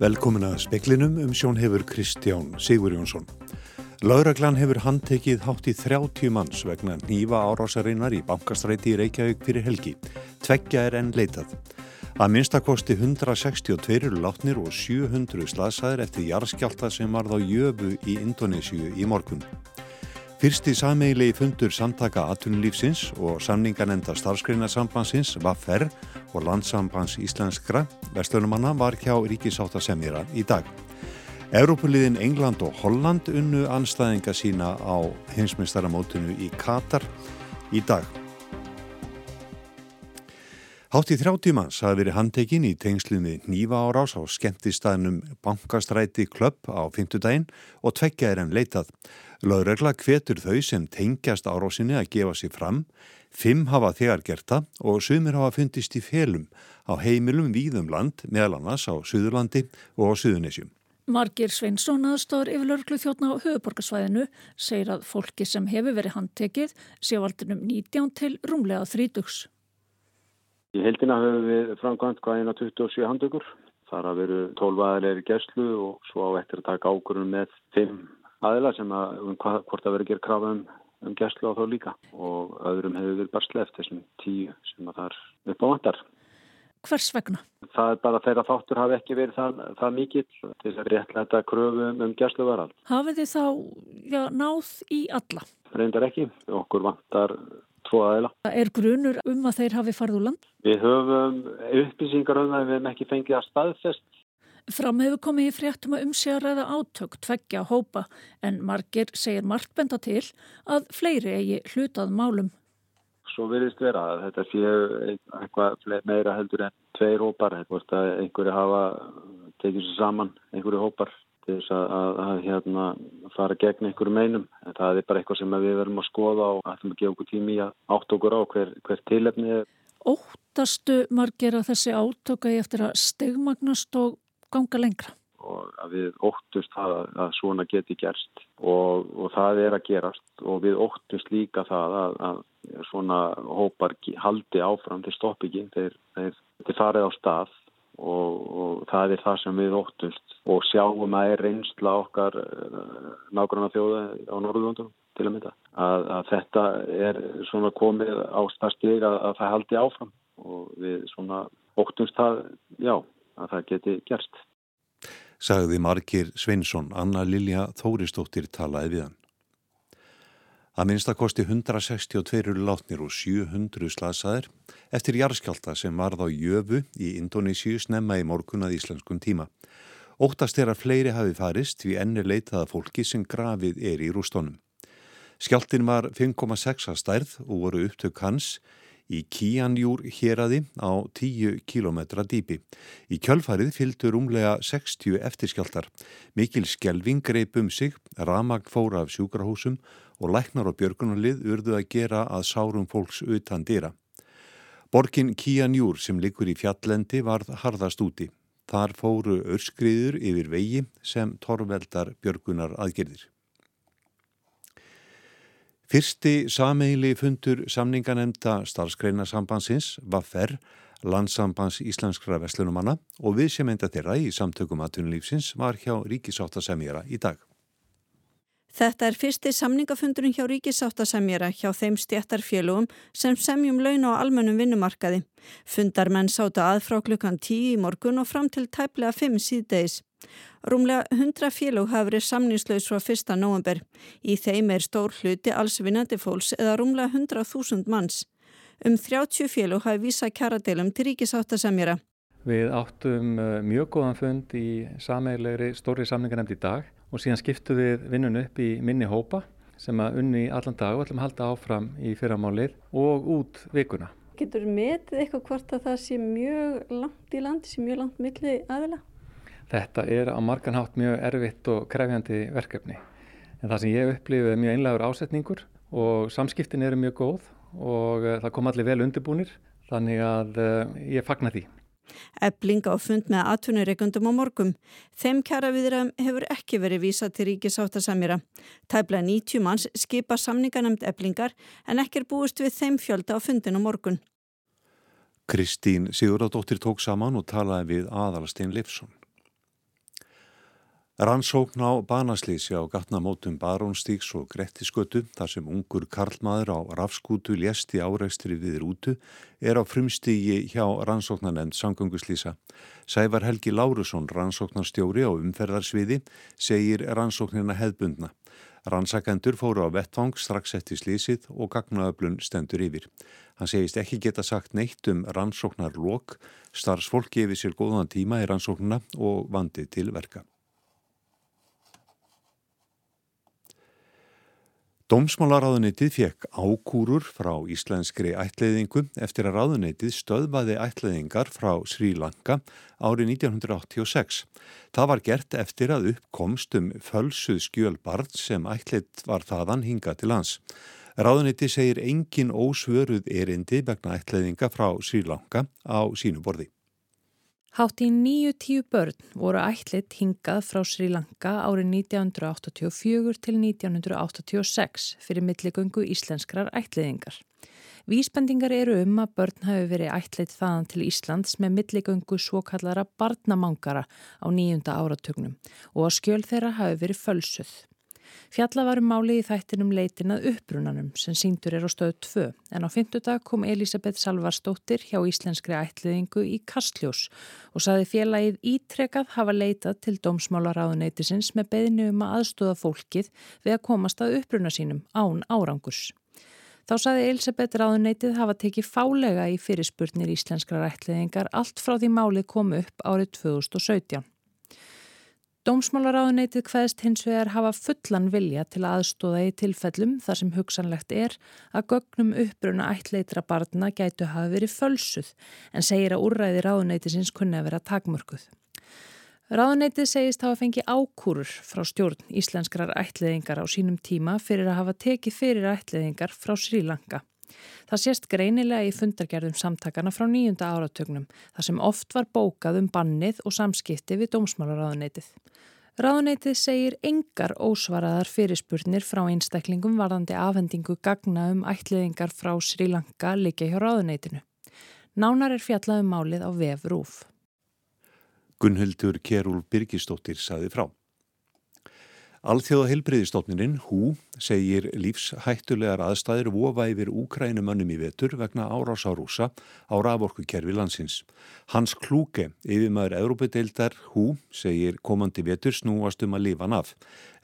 Velkomin að speklinum um sjón hefur Kristján Sigur Jónsson. Lauraglan hefur handtekið hátt í 30 manns vegna nýfa árásarinnar í bankastræti í Reykjavík fyrir helgi. Tveggja er enn leitað. Að minnstakosti 162 eru látnir og 700 slasaðir eftir jarðskjálta sem varð á jöfu í Indonésiu í morgun. Fyrsti sameigilegi fundur samtaka atunlífsins og samninganenda starfskreinasambansins Vaffer og landsambands íslenskra verslunumanna var hjá ríkisáttasemjara í dag. Európuliðin England og Holland unnu anstæðinga sína á hinsmestaramótunu í Katar í dag. Hátt í 30 manns hafi verið handtekinn í tengslum við nýva árás á skemmtistæðnum bankastræti klöpp á fymtudaginn og tveggja er enn leitað. Laurregla hvetur þau sem tengjast árásinni að gefa sér fram, fimm hafa þegar gert það og sumir hafa fundist í felum á heimilum víðum land, meðal annars á Suðurlandi og á Suðunisjum. Margir Sveinsson aðstóður yfir lörglu þjóttna á höfuborgarsvæðinu segir að fólki sem hefur verið handtekið sé valdunum 19 til rúmlega þrítugs. Í heldina höfum við framkvæmt hvað eina 27 handökur. Það er að veru 12 aðeinslega í gæslu og svo á eftir að taka ákvörðun með 5 aðeila sem að um hvað, hvort að vera að gera krafa um, um gæslu á þá líka og öðrum hefur við bara sleft þessum 10 sem að það er upp á vandar. Hvers vegna? Það er bara þeirra þáttur hafi ekki verið það, það mikill til þess að réttlega kröfu um, um gæslu varald. Hafið þið þá já, náð í alla? Reyndar ekki. Okkur vantar tvo aðeila. Er grunur um að þeir hafi farið úr land? Við höfum upplýsingar um það við hefum ekki fengið að staðfest. Fram hefur komið í fréttum að umsjáraða átök tveggja hópa en margir segir margt benda til að fleiri eigi hlutað málum. Svo verðist vera að þetta séu eitthvað meira heldur en tveir hópar. Einhverju hafa tekið sér saman, einhverju hópar til þess að, að, að hérna, fara gegn einhverju meinum. En það er bara eitthvað sem við verðum að skoða og ætlum að gefa okkur tími að átt okkur á hver, hver tilefni er. Óttastu margir að þessi átöka í eftir að stegmagnast og ganga lengra? Og að við óttust það að svona geti gerst. Og, og það er að gerast. Og við óttust líka það að, að svona hópar haldi áfram til stoppiki þeir, þeir, þeir farið á stað. Og, og það er það sem við óttust. Og sjáum að er reynsla okkar eh, nákvæmlega þjóða á Norðurlundum til að mynda. Að, að þetta er svona komið á stafstík að, að það haldi áfram. Og við svona óttumst það, já, að það geti gerst. Sagði Markir Sveinsson, Anna Lilja Þóristóttir talaði við hann. Að minnstakosti 162 látnir og 700 slasaðir eftir jarðskjálta sem varð á Jöfu í Indonésiu snemma í morgun að íslenskum tíma. Óttast er að fleiri hafi farist við enni leitaða fólki sem grafið er í rústónum. Skjáltin var 5,6 að stærð og voru upptök hans í Kíanjúr héradi á 10 km dýpi. Í kjölfarið fylgdur umlega 60 eftirskjáltar. Mikil skjelving greip um sig, ramag fóra af sjúkrahúsum og læknar og björgunarlið urðu að gera að sárum fólks utan dýra. Borgin Kíanjúr sem likur í fjallendi varð harðast úti. Þar fóru örskriður yfir vegi sem torveldar björgunar aðgerðir. Fyrsti sameili fundur samninganemnda starfskreinasambansins var ferr landsambands íslenskra veslunumanna og við sem enda þeirra í samtökum aðtunulífsins var hjá ríkisáttasemjara í dag. Þetta er fyrsti samningafundurinn hjá ríkisáttasemjara hjá þeim stjættarfélugum sem semjum laun á almennum vinnumarkaði. Fundarmenn sáta að frá klukkan 10 í morgun og fram til tæplega 5 síðdeis. Rúmlega 100 félug hafa verið samningslaus frá 1. november. Í þeim er stór hluti alls vinnandi fólks eða rúmlega 100.000 manns. Um 30 félug hafi vísa kjaradeilum til ríkisáttasemjara. Við áttum uh, mjög góðan fund í sameilegri stóri samningarnemnd í dag og síðan skiptu við vinnun upp í minni hópa sem að unni allan dag og ætlum að halda áfram í fyrramálið og út vikuna. Getur metið eitthvað hvort að það sé mjög langt í landi, sé mjög langt milli aðila? Þetta er á marganhátt mjög erfitt og krefjandi verkefni. En það sem ég upplifið er mjög einlegur ásetningur og samskiptin eru mjög góð og eh, það kom allir vel undirbúnir þannig að eh, ég fagna því. Eblinga og fund með atvinnureikundum á morgum. Þeim kæra viðram hefur ekki verið vísað til ríkisáttasamjara. Tæbla 90 manns skipa samninganemt eblingar en ekki er búist við þeim fjölda á fundin á morgun. Kristín Sigurðardóttir tók saman og talaði við aðalstein Leifsson. Rannsókn á banaslýsi á gatnamótum Barónstíks og Grettiskötu þar sem ungur karlmaður á rafskútu ljesti áreikstri við rútu er á frumstígi hjá rannsóknanemnd Sangönguslýsa. Sævar Helgi Lárusson, rannsóknarstjóri á umferðarsviði, segir rannsóknina hefbundna. Rannsakendur fóru á vettvang strax eftir slýsið og gagnaöflun stendur yfir. Hann segist ekki geta sagt neitt um rannsóknar lok, starfsfólk gefið sér góðan tíma í rannsóknuna og vandi til verka. Dómsmálaráðuneytið fekk ákúrur frá íslenskri ætleiðingu eftir að ráðuneytið stöðvaði ætleiðingar frá Sri Lanka árið 1986. Það var gert eftir að uppkomst um fölsuð skjölbart sem ætleitt var þaðan hinga til hans. Ráðuneytið segir engin ósvöruð erindi vegna ætleiðinga frá Sri Lanka á sínu borði. Hátt í nýju tíu börn voru ætlit hingað frá Sri Lanka árið 1984 til 1986 fyrir milligöngu íslenskrar ætliðingar. Vísbendingar eru um að börn hafi verið ætlit þaðan til Íslands með milligöngu svokallara barnamangara á nýjunda áratögnum og að skjöl þeirra hafi verið fölsuð. Fjalla varum máli í þættinum leitinað upprunanum sem síndur er á stöðu 2 en á fymtudag kom Elisabeth Salvarsdóttir hjá Íslenskri ætliðingu í Kastljós og saði félagið ítrekað hafa leitað til dómsmálaráðuneytisins með beðinu um að aðstóða fólkið við að komast að uppruna sínum án árangurs. Þá saði Elisabeth ráðuneytið hafa tekið fálega í fyrirspurnir íslenskrar ætliðingar allt frá því málið kom upp árið 2017. Dómsmálaráðuneytið hvaðist hins vegar hafa fullan vilja til aðstóða í tilfellum þar sem hugsanlegt er að gögnum uppbruna ættleitra barna gætu hafa verið fölsuð en segir að úrræði ráðuneytisins kunni að vera takmörkuð. Ráðuneytið segist hafa fengið ákúrur frá stjórn íslenskrar ættleðingar á sínum tíma fyrir að hafa tekið fyrir ættleðingar frá Sri Lanka. Það sést greinilega í fundargerðum samtakana frá nýjunda áratögnum þar sem oft var bókað um bannið og samskipti við dómsmálaráðuneytið. Ráðuneytið segir engar ósvaraðar fyrirspurnir frá einstaklingum varðandi afhendingu gagna um ætliðingar frá Sri Lanka líka hjá ráðuneytinu. Nánar er fjallað um málið á VF Rúf. Gunnhildur Kerúl Birgistóttir saði frá. Alþjóða heilbreyðistofninin, HÚ, segir lífshættulegar aðstæðir vofa yfir úkrænumönnum í vetur vegna árás á raforkukerfi landsins. Hans Klúke, yfirmaður Európa-deildar HÚ, segir komandi vetur snúast um að lifa naf.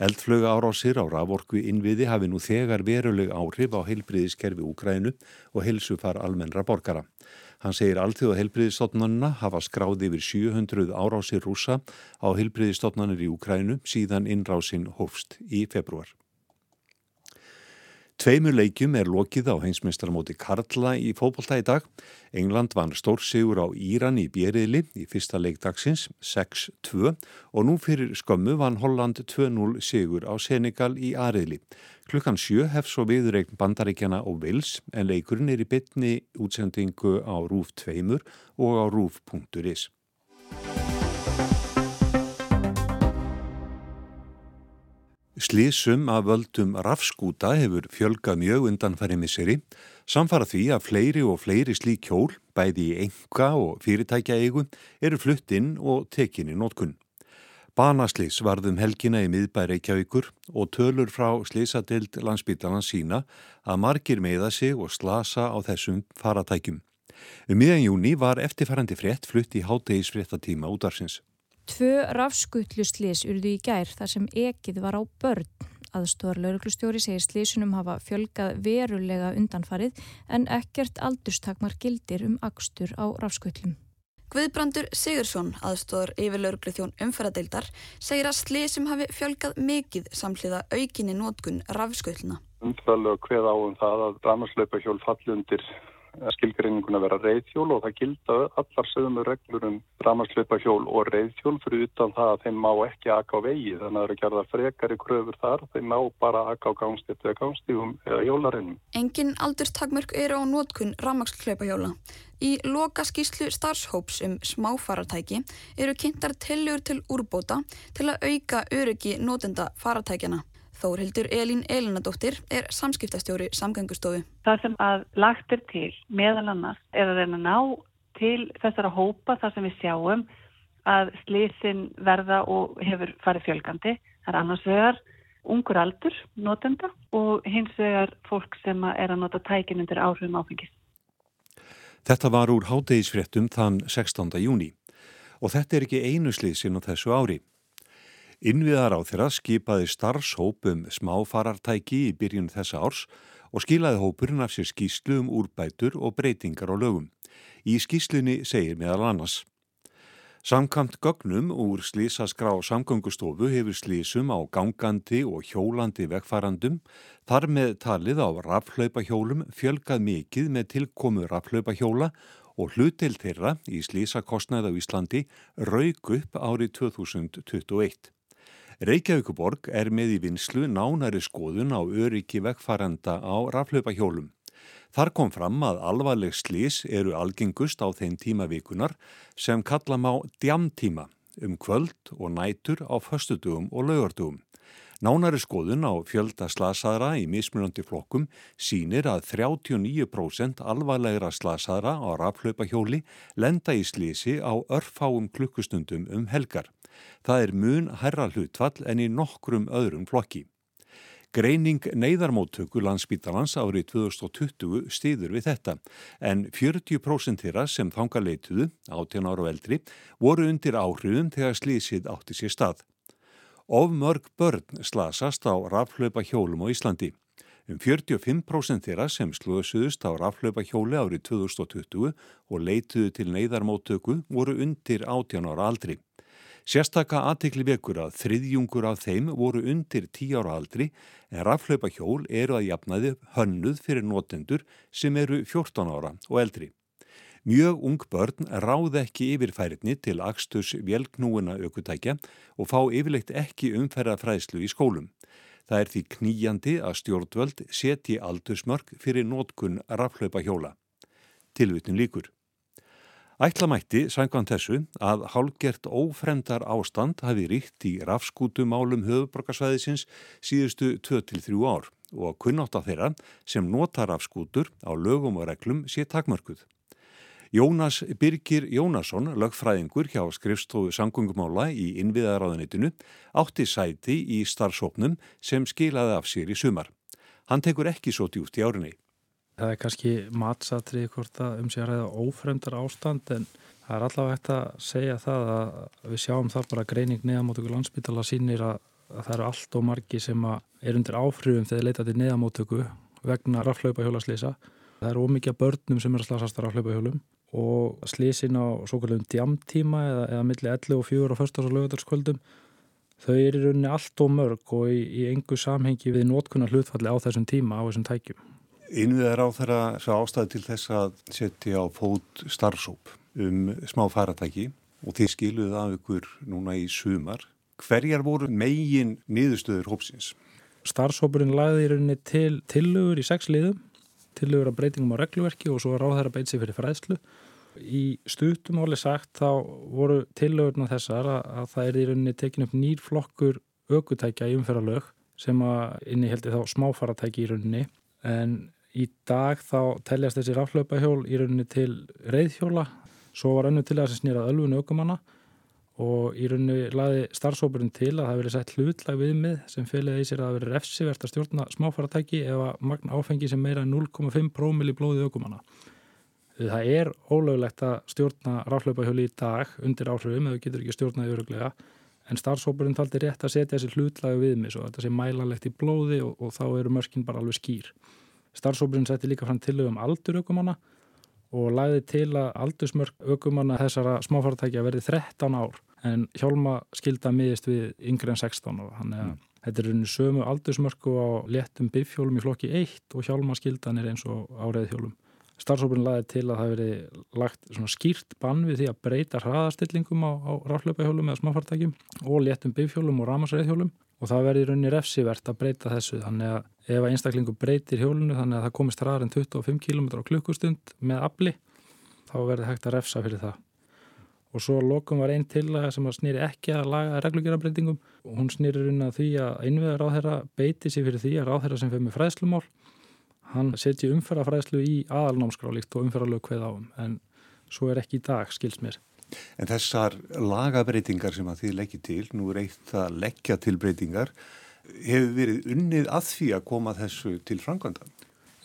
Eldflöga árásir á raforku innviði hafi nú þegar veruleg áhrif á heilbreyðiskerfi úkrænu og helsufar almennra borgara. Hann segir allþjóða heilbriðistofnanina hafa skráði yfir 700 árásir rúsa á heilbriðistofnanir í Ukrænu síðan innrásinn hófst í februar. Tveimur leikjum er lokið á heimsmeistaramóti Karla í fókbalta í dag. England vann stórsigur á Íran í bjeriðli í fyrsta leikdagsins 6-2 og nú fyrir skömmu vann Holland 2-0 sigur á Senegal í Ariðli. Klukkan sjö hef svo viðreikn bandaríkjana og vils en leikurinn er í bytni útsendingu á Rúf 2 og á Rúf.is. Slísum af völdum rafskúta hefur fjölgað mjög undanfæri misseri, samfara því að fleiri og fleiri slík hjól, bæði í enga og fyrirtækja eigu, eru flutt inn og tekin í nótkunn. Banaslís varðum helgina í miðbæri Reykjavíkur og tölur frá slísadild landsbytana sína að margir meða sig og slasa á þessum faratækjum. Um miðan júni var eftirfærandi frétt flutt í hátegisfréttatíma útarsins. Tvö rafskutluslis urðu í gær þar sem ekið var á börn. Aðstóðar lauruglustjóri segir slisunum hafa fjölgað verulega undanfarið en ekkert aldurstakmar gildir um akstur á rafskutlum. Guðbrandur Sigursson, aðstóðar yfir lauruglu þjón umferðadeildar, segir að slisum hafi fjölgað mikið samhliða aukinni nótkun rafskutluna. Umfæðalög hveð á um það að dramaslaupa hjól falli undir skilgreiningun að vera reyðhjól og það gilda allar sögum reglur um ramarsleipa hjól og reyðhjól fyrir utan það að þeim má ekki akka á vegi þannig að það eru gerða frekari kröfur þar þeim má bara akka á gangstíft eða gangstífum eða hjólarinnum. Engin aldurstakmörk eru á nótkun ramarsleipa hjóla. Í loka skýslu starfshóps um smáfaratæki eru kynntar tellur til úrbóta til að auka öryggi nótenda faratækjana. Þórhildur Elín Elinadóttir er samskiptastjóri samgöngustofu. Það sem að lagt er til meðal annars er að reyna ná til þessara hópa þar sem við sjáum að slísin verða og hefur farið fjölgandi. Það er annars vegar ungur aldur notenda og hins vegar fólk sem er að nota tækin undir áhrifum áfengis. Þetta var úr hátegisfréttum þann 16. júni og þetta er ekki einu slísin á þessu ári. Innviðar á þeirra skipaði starfshóp um smáfarartæki í byrjun þessa árs og skilaði hópurinn af sér skýslu um úrbætur og breytingar á lögum. Í skýslunni segir meðal annars Samkamt gögnum úr slísaskrá samgöngustofu hefur slísum á gangandi og hjólandi vegfarandum þar með talið á rafhlaupahjólum fjölgað mikið með tilkomu rafhlaupahjóla og hlutil þeirra í slísakostnæð á Íslandi raug upp árið 2021. Reykjavíkuborg er með í vinslu nánari skoðun á öryggi vegfaranda á rafhlaupahjólum. Þar kom fram að alvarleg slís eru algengust á þeim tímavikunar sem kalla má djamtíma um kvöld og nætur á föstudugum og laugardugum. Nánari skoðun á fjölda slasaðra í mismunandi flokkum sínir að 39% alvarlegra slasaðra á raflaupahjóli lenda í slísi á örfáum klukkustundum um helgar. Það er mun herra hlutfall en í nokkrum öðrum flokki. Greining neyðarmóttöku landsbítalans árið 2020 stýður við þetta en 40% þeirra sem þanga leituðu, 18 ára og eldri, voru undir áhrifum þegar slísið átti sér stað. Of mörg börn slasast á raflöpa hjólum á Íslandi. Um 45% þeirra sem slösuðust á raflöpa hjóli árið 2020 og leituðu til neyðarmóttöku voru undir 18 ára aldri. Sérstaka aðtikli vekur að þriðjungur af þeim voru undir 10 ára aldri en raflaupa hjól eru að jafnaði hönnuð fyrir notendur sem eru 14 ára og eldri. Mjög ung börn ráð ekki yfirfæritni til axtus velknúina aukutækja og fá yfirleitt ekki umferða fræðslu í skólum. Það er því kníjandi að stjórnvöld setji aldursmörk fyrir nótkun raflaupa hjóla. Tilvitin líkur. Ætlamætti sænkvæmt þessu að hálgert ófremdar ástand hafi ríkt í rafskútumálum höfuborgarsvæðisins síðustu 2-3 ár og að kunnátt af þeirra sem nota rafskútur á lögum og reglum sé takmörkuð. Jónas Birgir Jónasson, lögfræðingur hjá skrifstofu sangungumála í innviðaráðunitinu, átti sæti í starfsóknum sem skilaði af sér í sumar. Hann tekur ekki svo djúft í árinni. Það er kannski matsatrið hvort að um sig að ræða ófremdar ástand en það er allavega hægt að segja það að við sjáum þar bara greining neðamótöku landsbytala sínir að, að það eru allt og margi sem er undir áfrýfum þegar leita til neðamótöku vegna raflaupahjólaslýsa. Það eru ómikið börnum sem eru að slasast á raflaupahjólum og slýsin á svo kallum djamtíma eða, eða milli 11 og 4 og 1. og lögutarskvöldum þau eru í rauninni allt og mörg og í, í engu samhengi við nótkunnar hlutfalli á þessum tíma á þessum tækjum. Innviðar á þeirra svo ástæði til þess að setja á fót starfsóp um smá faratæki og þið skiluðu af ykkur núna í sumar. Hverjar voru megin niðurstöður hópsins? Starfsópurinn lagði í rauninni til tillögur í sex liðum, tillögur af breytingum á regluverki og svo ráð þeirra beit sér fyrir fræðslu. Í stutumáli sagt þá voru tillögurna þessar að, að það er í rauninni tekin upp nýr flokkur aukutækja í umferðalög sem að inni heldur þá smáfaratæki í rauninni en Í dag þá teljast þessi raflaupahjól í rauninni til reyðhjóla, svo var önnu til að sem snýrað ölfun aukumanna og í rauninni laði starfsópurinn til að það veri sett hlutlag viðmið sem fylgði í sér að það veri refsivert að stjórna smáfaratæki eða magna áfengi sem meira 0,5 prómil í blóði aukumanna. Það er ólöglegt að stjórna raflaupahjóli í dag undir áhrifum eða getur ekki stjórnaði öruglega en starfsópurinn taldi rétt að setja þessi hlutlag viðmið svo þetta sé mælanlegt í blóði og, og þá eru mörkin bara alveg skýr. Starfsópurinn setti líka fram tilögum aldur aukumanna og lagði til að aldursmörk aukumanna þessara smáfartækja verði 13 ár en hjálma skilda miðist við yngre en 16 ára. Þannig að mm. þetta er rauninu sömu aldursmörku á léttum bifjólum í flokki 1 og hjálma skildan er eins og áreiðhjólum. Starfsópurinn lagði til að það veri lagt skýrt bann við því að breyta hraðastillingum á, á ráflöpahjólum eða smáfartækjum og léttum bifjólum og ramasreiðhjólum og það í rauninni refsivert að breyta þessu þannig að ef einstaklingu breytir hjólunu þannig að það komist hraðar en 25 km á klukkustund með afli þá verður hægt að refsa fyrir það. Og svo lokum var einn tillaga sem snýri ekki að laga reglugjörabreitingum og hún snýri rauninni að því að innveðar ráðherra beiti sér fyrir því að ráðherra sem fyrir með fræðslumál hann setji umferðafræðslu í aðalnámskrálíkt og umferðalög hveð áum en svo er ekki í dag skils mér. En þessar lagabreitingar sem að þið leggja til, nú er eitt að leggja til breytingar, hefur verið unnið að því að koma þessu til frangvandan?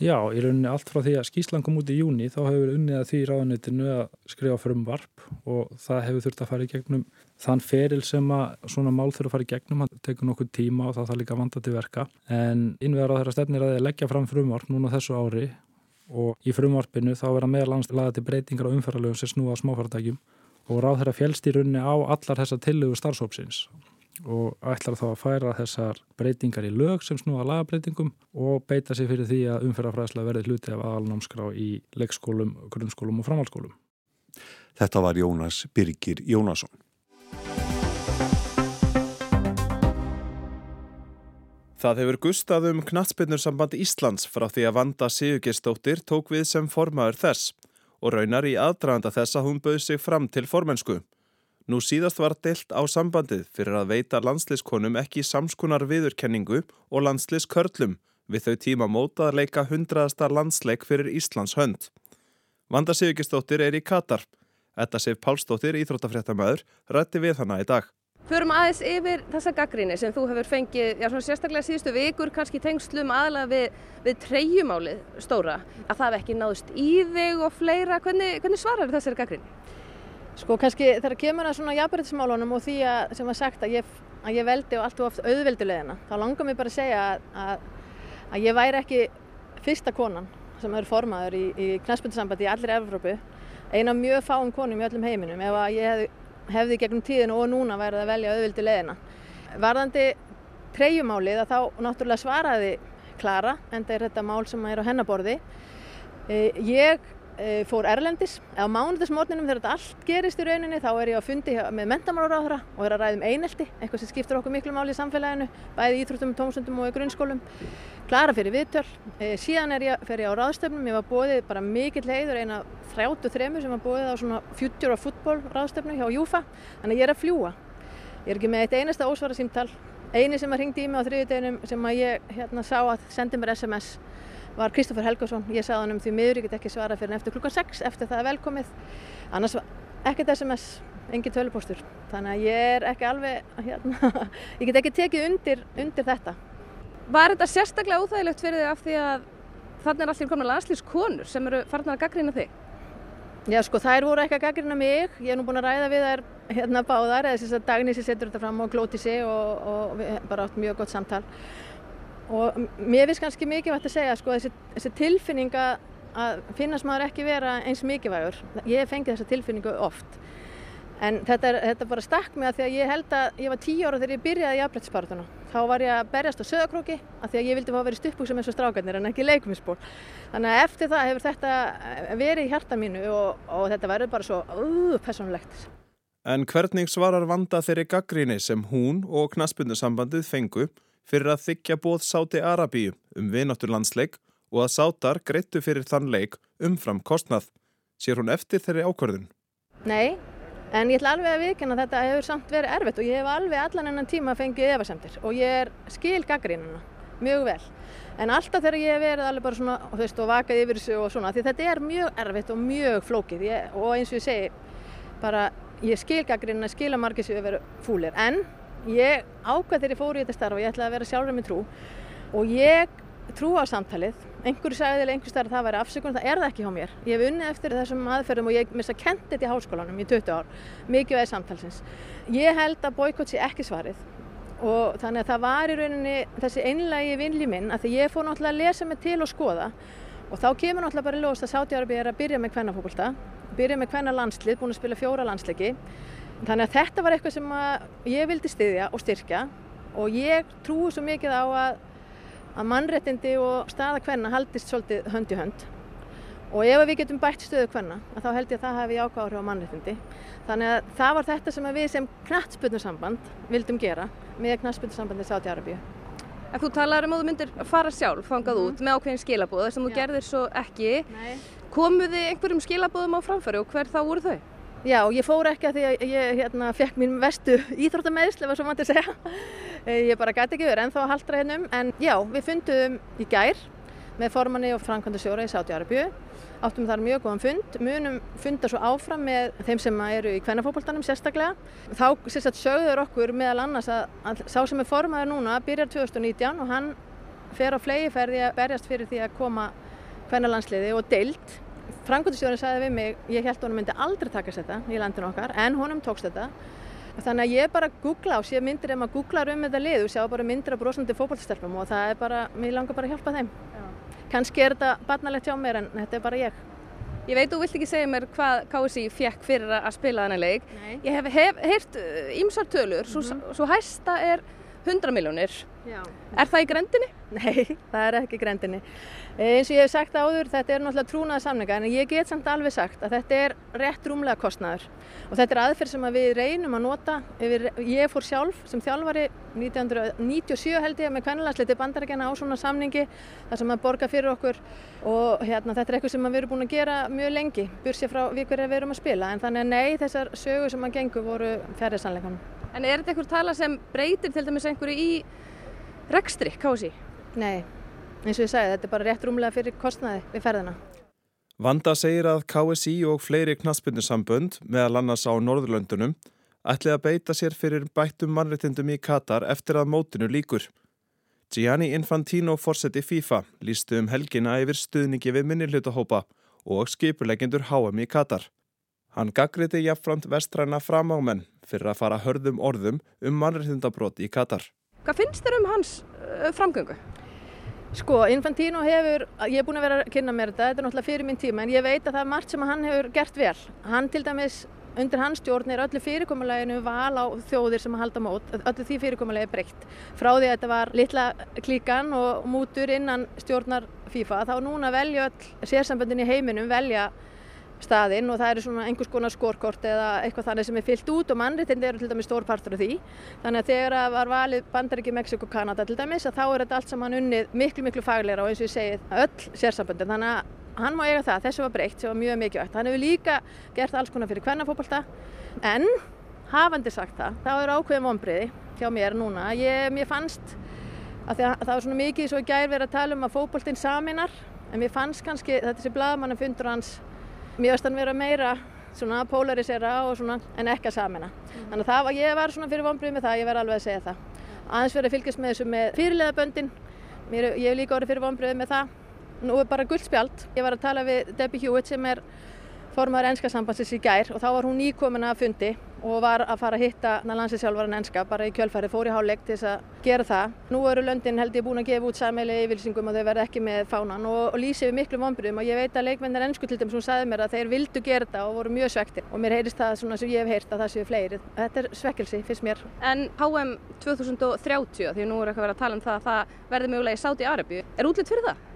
Já, í rauninni allt frá því að skíslan kom út í júni þá hefur unnið að því ráðanitinu að skrifa frum varp og það hefur þurft að fara í gegnum þann feril sem að svona mál þurfa að fara í gegnum, það tekur nokkuð tíma og það þarf líka vanda til verka. En innvegar á þeirra stefnir að leggja fram frumvarp núna þessu ári og í frumvarpinu þá verða meðalans laga til breytingar á umferðarlegum sem snúa smáfæratækjum og ráð þeirra fjælst í rauninni á allar þessa tillögu starfsópsins og ætlar þá að færa þessar breytingar í lög sem snúða lagabreitingum og beita sig fyrir því að umferðarfræðsla verði hluti af aðalnámskrá í leikskólum, grunnskólum og framhalskólum. Þetta var Jónas Birgir Jónasson. Það hefur gustað um knatsbyrnursamband Íslands frá því að Vanda Sigurgeistóttir tók við sem formaður þess og raunar í aðdraganda þess að hún bauð sig fram til formensku. Nú síðast var deilt á sambandið fyrir að veita landsliskonum ekki samskunar viðurkenningu og landsliskörlum við þau tíma mótað leika hundraðasta landsleik fyrir Íslands hönd. Vanda Sigurgistóttir er í Katar. Þetta séf Pálsdóttir, íþróttafréttamæður, rætti við hana í dag. Förum aðeins yfir þessa gaggríni sem þú hefur fengið, já svona sérstaklega síðustu vikur, kannski tengslum aðalega við, við treyjumálið stóra. Að það hef ekki náðust í þig og fleira. Hvernig, hvernig svarar þessari gaggríni? Sko kannski þegar kemur að svona jafnbærtismálunum og því að sem var sagt að ég, að ég veldi og allt og oft auðveldulegina þá langar mér bara að segja að, að, að ég væri ekki fyrsta konan sem er formaður í, í knæspundsambandi í allir Evrópu eina mjög fáum konum í öllum heiminum ef að ég hefði, hefði gegnum tíðinu og núna værið að velja auðveldulegina. Varðandi treyjumálið að þá náttúrulega svaraði Klara en það er þetta mál sem er á hennaborði. Eh, ég fór Erlendis. Á mánudagsmórninum þegar þetta allt gerist í rauninni þá er ég að fundi með mentamálaráðara og er að ræða um einelti, eitthvað sem skiptur okkur miklu máli í samfélaginu, bæði í Íþróttum, tómsundum og í grunnskólum. Klara fyrir viðtöl. E, síðan ég, fer ég á ráðstöfnum, ég var bóðið bara mikill heiður, eina 33 sem var bóðið á svona future of football ráðstöfnu hjá Júfa, þannig ég er að fljúa. Ég er ekki með eitt einasta ósvara símtal. Einu sem að ringdi í mig á þriðudeginum sem að ég hérna, sá að sendi mér SMS var Kristófur Helgarsson. Ég sagði hann um því miður, ég get ekki svara fyrir eftir klukkan 6 eftir það er velkomið. Annars ekkert SMS, engin tölupóstur. Þannig að ég er ekki alveg, hérna, ég get ekki tekið undir, undir þetta. Var þetta sérstaklega úþægilegt fyrir þig af því að þannig er allir komna landslýskonur sem eru farnar að gaggrina þig? Já sko þær voru ekki að gaggrina mig, ég er nú búin að ræða við þær hérna báðar eða þess að Dagnisi setur þetta fram og glóti sig og, og við bara átt mjög gott samtal og mér finnst kannski mikilvægt að segja sko þessi, þessi tilfinning að finnast maður ekki vera eins mikilvægur. Ég fengi þessa tilfinningu oft. En þetta, er, þetta bara stakk mig að því að ég held að ég var tíu ára þegar ég byrjaði í afbrettspartuna þá var ég að berjast á söðakróki að því að ég vildi fá að vera í stuppbúksum eins og strákarnir en ekki leikuminsból þannig að eftir það hefur þetta verið í hjarta mínu og, og þetta verður bara svo uh, personlegt En hvernig svarar vanda þeirri gaggríni sem hún og knaspundursambandið fengu fyrir að þykja bóð Sáti Arabíu um vináttur landsleik og að Sátar greittu fyrir þann leik umfram kostnað. Sér hún eftir þeirri ákvörðun? Nei, en ég ætla alveg að viðkynna að þetta hefur samt verið erfitt og ég hef alveg allan ennan tíma fengið efasemtir og ég er skil gaggrínuna, mjög vel. En alltaf þegar ég hef verið alveg bara svona, þú veist, og vakað yfir þessu og svona, því þetta er mjög erfitt og mjög flókið ég, og eins og ég segi, bara ég skil gaggrínuna, skil að margir séu að vera fúlir, en Ég ákvað þegar ég fór í þetta starf og ég ætlaði að vera sjálfur með trú og ég trú á samtalið. Einhverju sagði eða einhverju starf það væri afsökun, það er það ekki hjá mér. Ég hef unnið eftir þessum aðferðum og ég mista kent þetta í háskólanum í 20 ár, mikið veið samtalsins. Ég held að boykott sé ekki svarið og þannig að það var í rauninni þessi einlægi vinli minn að því ég fór náttúrulega að lesa mig til og skoða og þá kemur náttúrulega bara í lóst að Sátiárabi er að byrja með kvennafólkvölda, byrja með kvenna landslið, búin að spila fjóra landsleiki Þannig að þetta var eitthvað sem ég vildi styðja og styrkja og ég trúi svo mikið á að, að mannrettindi og staða hvenna haldist svolítið hönd í hönd og ef við getum bætt stöðu hvenna þá held ég að það hefði ákváður á mannrettindi. Þannig að það var þetta sem við sem knattspunnarsamband vildum gera með knattspunnarsambandi Sáti Arabíu. En þú talaður um að þú myndir fara sjálf fangað mm. út með ákveðin skilabóð þess að þú gerðir svo ekki. Nei. Komuði einhverjum skilabóðum á framfæri og hver þá voru þau? Já, ég fór ekki að því að ég hérna, fekk mín vestu íþróttameðsli, var svo mann til að segja. Eh, ég bara gæti ekki verið ennþá að haldra hennum, en já, við fundum í gær með formanni og framkvæmdasjóra í Sáti Arabíu. Áttum þar mjög góðan fund, munum funda svo áfram með þeim sem eru í kvennafókbaltanum sérstaklega. Þá sérstaklega sögður okkur meðal annars að, að sá sem er formaður núna byrjar 2019 og hann fer á flegiferði að berjast fyrir því að koma kvennalandsliði og deilt. Framkvæmdasjórin sagði við mig, ég held að hún myndi aldrei takast þetta í landinu okkar en honum tókst þetta Þannig að ég bara googla og sé myndir ef maður googlar um þetta lið og sjá bara myndir af brosandi fókbalstelpum og það er bara, mér langar bara að hjálpa þeim. Kannski er þetta barnalegt hjá mér en þetta er bara ég. Ég veit, þú vilt ekki segja mér hvað KSI fjekk fyrir að spila þennan leik. Nei. Ég hef, heyrt ímsar uh, tölur, mm -hmm. svo hæsta er 100 miljónir. Er það í grendinni? Nei, það er ekki í grendinni. Eh, eins og ég hef sagt áður, þetta er náttúrulega trúnaða samninga en ég get samt alveg sagt að þetta er rétt rúmlega kostnæður og þetta er aðferð sem að við reynum að nota. Ég fór sjálf sem þjálfari 1997 held ég með kvennilagsleiti bandarækjana á svona samningi þar sem að borga fyrir okkur og hérna, þetta er eitthvað sem við erum búin að gera mjög lengi, bursið frá við hverja við erum að spila en þannig að nei, þessar sögur sem að gengu voru færið sannleikanum. En er þetta einhver tala sem breytir til dæmis einhverju í rekstri, kási? Nei, eins og ég sagði, þetta er bara rétt rúmlega fyrir kostnaði við ferðina. Vanda segir að KSI og fleiri knaspindursambönd, meðal annars á Norðurlöndunum, ætli að beita sér fyrir bættum mannreitindum í Katar eftir að mótinu líkur. Gianni Infantino fórseti FIFA lístu um helgina yfir stuðningi við minnihlutahópa og skipurlegendur HM í Katar. Hann gaggriti jafnframt vestræna framámenn fyrir að fara hörðum orðum um mannreitindabrót í Katar. Hvað finnst þér um hans uh, framgöngu? Sko, Infantino hefur, ég er búin að vera að kynna mér þetta, þetta er náttúrulega fyrir minn tíma, en ég veit að það er margt sem hann hefur gert vel. Hann til dæmis, undir hans stjórn er öllu fyrirkomuleginu val á þjóðir sem að halda mót, öllu því fyrirkomulegi er breytt. Frá því að þetta var litla klíkan og mútur innan stjórnar FIFA, þá núna velja öll sérsamböndin í heiminum velja staðinn og það eru svona einhvers konar skorkort eða eitthvað þannig sem er fyllt út og mannréttindi eru til dæmis stór partur af því. Þannig að þegar það var valið Bandaríki, Mexiko, Kanada til dæmis að þá er þetta allt saman unnið miklu miklu fagleira og eins og ég segið öll sérsamböndin. Þannig að hann má eiga það, þessu var breykt sem var mjög mikilvægt. Hann hefur líka gert alls konar fyrir hvernafókbalta en hafandi sagt það, þá er ákveðum ombriði hjá mér núna, ég, mér fannst að það var svona mikið svo í gær verið að tala um að fókbaltinn saminar en mér fannst kannski þetta sem blaðmannum fundur hans Mér veist hann vera meira svona polarisera og svona en ekki að samina. Mm. Þannig að það var, ég var svona fyrir vonbrið með það, ég verði alveg að segja það. Aðeins verið að fylgjast með þessu með fyrirleðaböndin, ég hef líka orðið fyrir vonbrið með það. Nú er bara guldspjald. Ég var að tala við Debbie Hewitt sem er formaður ennska sambandsins í gær og þá var hún nýkomin að fundi og var að fara að hitta landsinsjálfvaran ennska bara í kjölfæri, fór í háluleik til þess að gera það. Nú eru löndin held ég búin að gefa út sæmæli yfirlýsingum og þau verða ekki með fánan og, og lýsi við miklu vonbyrjum og ég veit að leikmennar ennsku til þeim sem sagði mér að þeir vildu gera þetta og voru mjög svektir og mér heyrist það svona sem ég hef heyrt að það séu fleiri. Þetta er svekkelsi fyrst mér. En HM 2030 því nú er eitthvað verið að tala um það að það verði mögulega í Sáti Arabíu. Er útlitt fyrir það?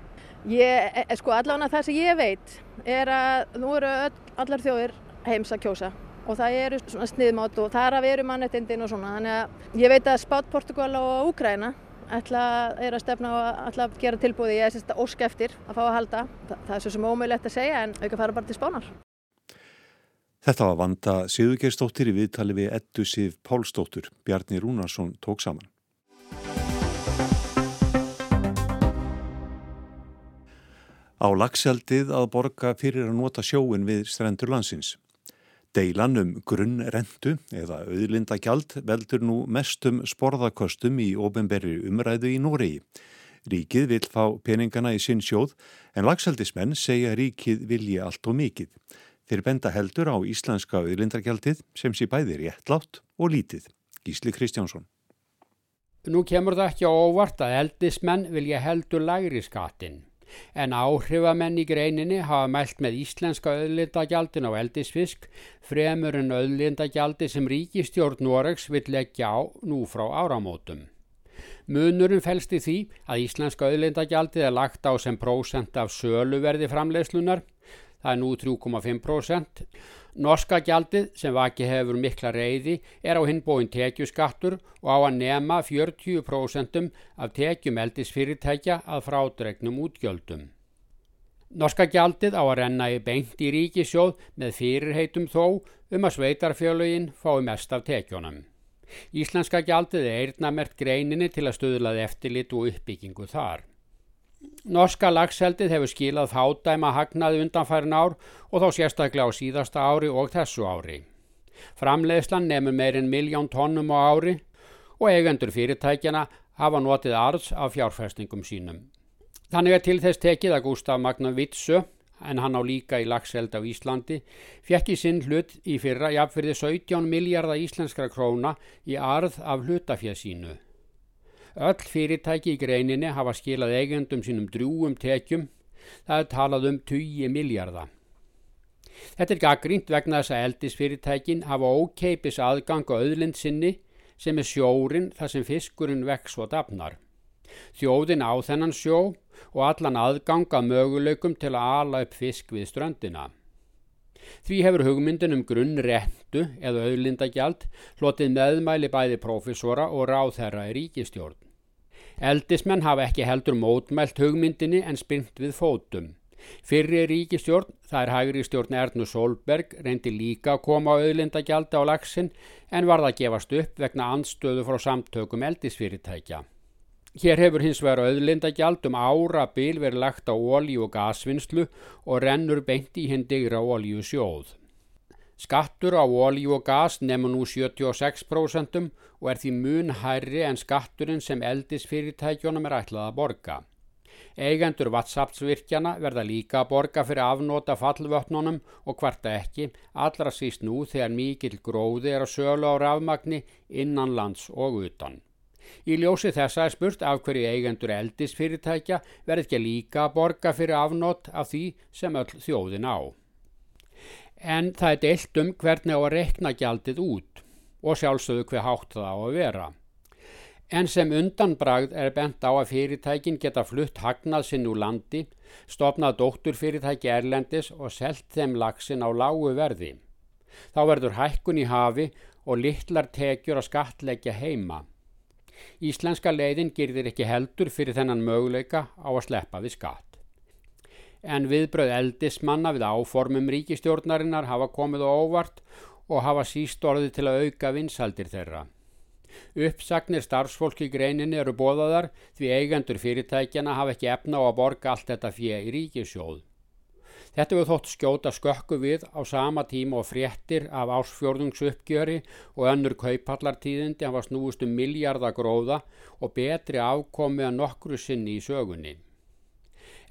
Ég, e, e, sko allavega það sem ég veit er að nú eru öll, allar þjóðir heims að kjósa og það eru svona sniðmátt og það er að veru mannettindin og svona. Þannig að ég veit að Spát, Portugal og Úkræna ætla er að stefna og ætla að gera tilbúði ég er sérst ósk eftir að fá að halda. Það, það er svo sem ómögulegt að segja en auka fara bara til spánar. Þetta var vanda Sigurgeirstóttir í viðtali við Eddu Sif Pálstóttur Bjarni Rúnarsson tók saman Á lagseldið að borga fyrir að nota sjóin við strendur landsins. Deilan um grunnrendu eða auðlindagjald veldur nú mestum sporðakostum í ofinberri umræðu í Noregi. Ríkið vil fá peningana í sinn sjóð en lagseldismenn segja ríkið vilji allt og mikið. Þeir benda heldur á íslenska auðlindagjaldið sem sé bæði réttlátt og lítið. Gísli Kristjánsson. Nú kemur það ekki á óvart að eldismenn vilja heldur lagri skatinn en áhrifamenn í greininni hafa mælt með íslenska auðlindagjaldin á eldisfisk fremur en auðlindagjaldi sem ríkistjórn Noregs vill leggja á nú frá áramótum. Munurinn fælst í því að íslenska auðlindagjaldið er lagt á sem prósent af söluverði framlegslunar, það er nú 3,5%, Norska gjaldið sem vaki hefur mikla reyði er á hinbóin tekjuskattur og á að nema 40% af tekjum eldisfyrirtækja að frádregnum útgjöldum. Norska gjaldið á að renna í beint í ríkisjóð með fyrirheitum þó um að sveitarfjölugin fái mest af tekjónum. Íslenska gjaldið er eirnamert greininni til að stuðlaði eftirlit og uppbyggingu þar. Norska lagseldið hefur skilað fádæma hagnaði undanfærin ár og þá sérstaklega á síðasta ári og þessu ári. Framleiðslan nefnur meirinn miljón tónnum á ári og eigendur fyrirtækjana hafa notið arðs af fjárfæstingum sínum. Þannig er til þess tekið að Gustaf Magnar Vitsu, en hann á líka í lagseld á Íslandi, fekk í sinn hlut í fyrra jafnfyrði 17 miljardar íslenskra króna í arð af hlutafjað sínu. Öll fyrirtæki í greininni hafa skilað eigendum sínum drúum tekjum, það er talað um 20 miljardar. Þetta er gaggrínt vegna þess að eldisfyrirtækin hafa ókeipis aðgang á öðlind sinni sem er sjórin þar sem fiskurinn vex og dafnar. Þjóðin á þennan sjó og allan aðgang að möguleikum til að ala upp fisk við ströndina. Því hefur hugmyndin um grunn réttu eða auðlindagjald hlotið meðmæli bæði profesora og ráðherra í ríkistjórn. Eldismenn hafa ekki heldur mótmælt hugmyndinni en spynt við fótum. Fyrri ríkistjórn, það er hægri stjórn Ernur Solberg, reyndi líka að koma á auðlindagjaldi á lagsin en varða að gefast upp vegna anstöðu frá samtökum eldisfyrirtækja. Hér hefur hins vegar auðlindagjald um ára bil verið lagt á ólíu og gasvinnslu og rennur beint í hindigra ólíu sjóð. Skattur á ólíu og gas nefnur nú 76% og er því mun hærri en skatturinn sem eldisfyrirtækjónum er ætlað að borga. Eigendur vatsapsvirkjana verða líka að borga fyrir afnóta fallvötnunum og hvarta ekki, allra síst nú þegar mikill gróði er að sölu á rafmagni innan lands og utan. Í ljósi þessa er spurt af hverju eigendur eldisfyrirtækja verð ekki líka að borga fyrir afnót af því sem öll þjóðin á en það er deilt um hvernig á að rekna gjaldið út og sjálfsögðu hver hátt það á að vera. En sem undanbragð er bent á að fyrirtækin geta flutt hagnað sinn úr landi, stopnað dótturfyrirtæki erlendis og selt þeim lagsin á lágu verði. Þá verður hækkun í hafi og litlar tekjur að skatleggja heima. Íslenska leiðin gerðir ekki heldur fyrir þennan möguleika á að sleppa við skatt en viðbröð eldismanna við áformum ríkistjórnarinnar hafa komið á óvart og hafa síst orði til að auka vinsaldir þeirra. Uppsagnir starfsfólki greininni eru bóðaðar því eigendur fyrirtækjana hafa ekki efna á að borga allt þetta fyrir ríkisjóð. Þetta við þótt skjóta skökku við á sama tíma og fréttir af ásfjörðungsuppgjöri og önnur kaupallartíðindi hafa snúist um miljardagróða og betri afkomi að nokkru sinni í sögunni.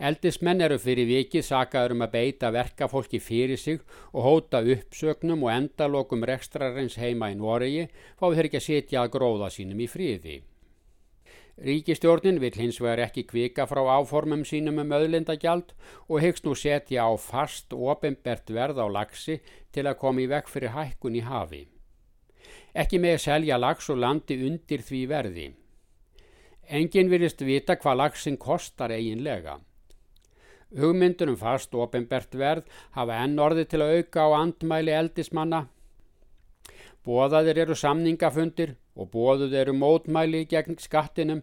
Eldismenn eru fyrir vikið sakaður um að beita verkafólki fyrir sig og hóta uppsögnum og endalokum rekstrarins heima í Noregi fáið þeir ekki að setja að gróða sínum í fríði. Ríkistjórnin vil hins vegar ekki kvika frá áformum sínum um öðlindagjald og hyggst nú setja á fast ofinbert verð á lagsi til að koma í vekk fyrir hækkun í hafi. Ekki með að selja lags og landi undir því verði. Engin virðist vita hvað lagsin kostar eiginlega. Hugmyndunum fast og ofinbert verð hafa enn orði til að auka á andmæli eldismanna. Bóðaðir eru samningafundir og bóðuð eru mótmæli gegn skattinum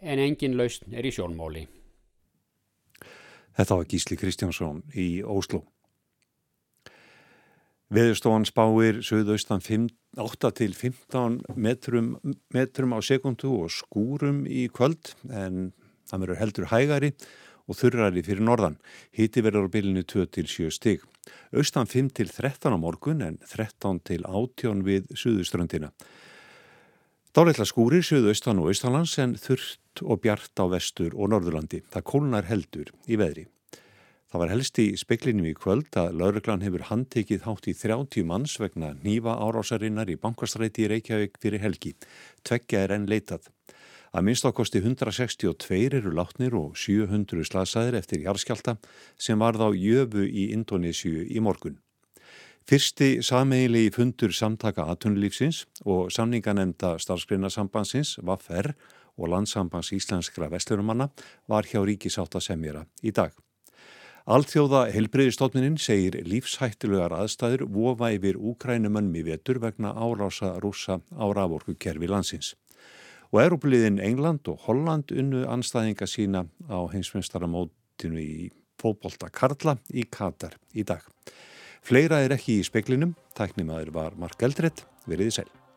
en engin lausn er í sjónmóli. Þetta var Gísli Kristjánsson í Óslo. Veðurstofan spáir sögðaustan 8 til 15 metrum, metrum á sekundu og skúrum í kvöld en það verður heldur hægari og þurrari fyrir norðan. Hiti verður á bylinu 2-7 stig. Austan 5-13 á morgun en 13-18 við suðuströndina. Dáleitla skúrir suðaustan og austalands en þurrt og bjart á vestur og norðurlandi. Það kólnar heldur í veðri. Það var helst í speklinum í kvöld að lauruglan hefur handtekið hátt í 30 manns vegna nýfa árásarinnar í bankastræti í Reykjavík fyrir helgi. Tveggja er enn leitað. Að minnst ákosti 162 eru látnir og 700 slasaðir eftir jarðskjálta sem varð á jöfu í Indonésiu í morgun. Fyrsti sameigilegi fundur samtaka aðtunlífsins og samninganemnda starfsgreinasambansins VAFR og landsambands íslenskra vestlurumanna var hjá ríkisáttasemjara í dag. Alþjóða helbreyðistofninin segir lífshættilegar aðstæður vofa yfir úkrænumönnum í vetur vegna árása rúsa á raforku kerfi landsins og Európliðin England og Holland unnu anstæðinga sína á heimsmestaramótinu í fótbolta Karla í Katar í dag. Fleira er ekki í speklinum, tæknimaður var Mark Eldredd, veriði sæl.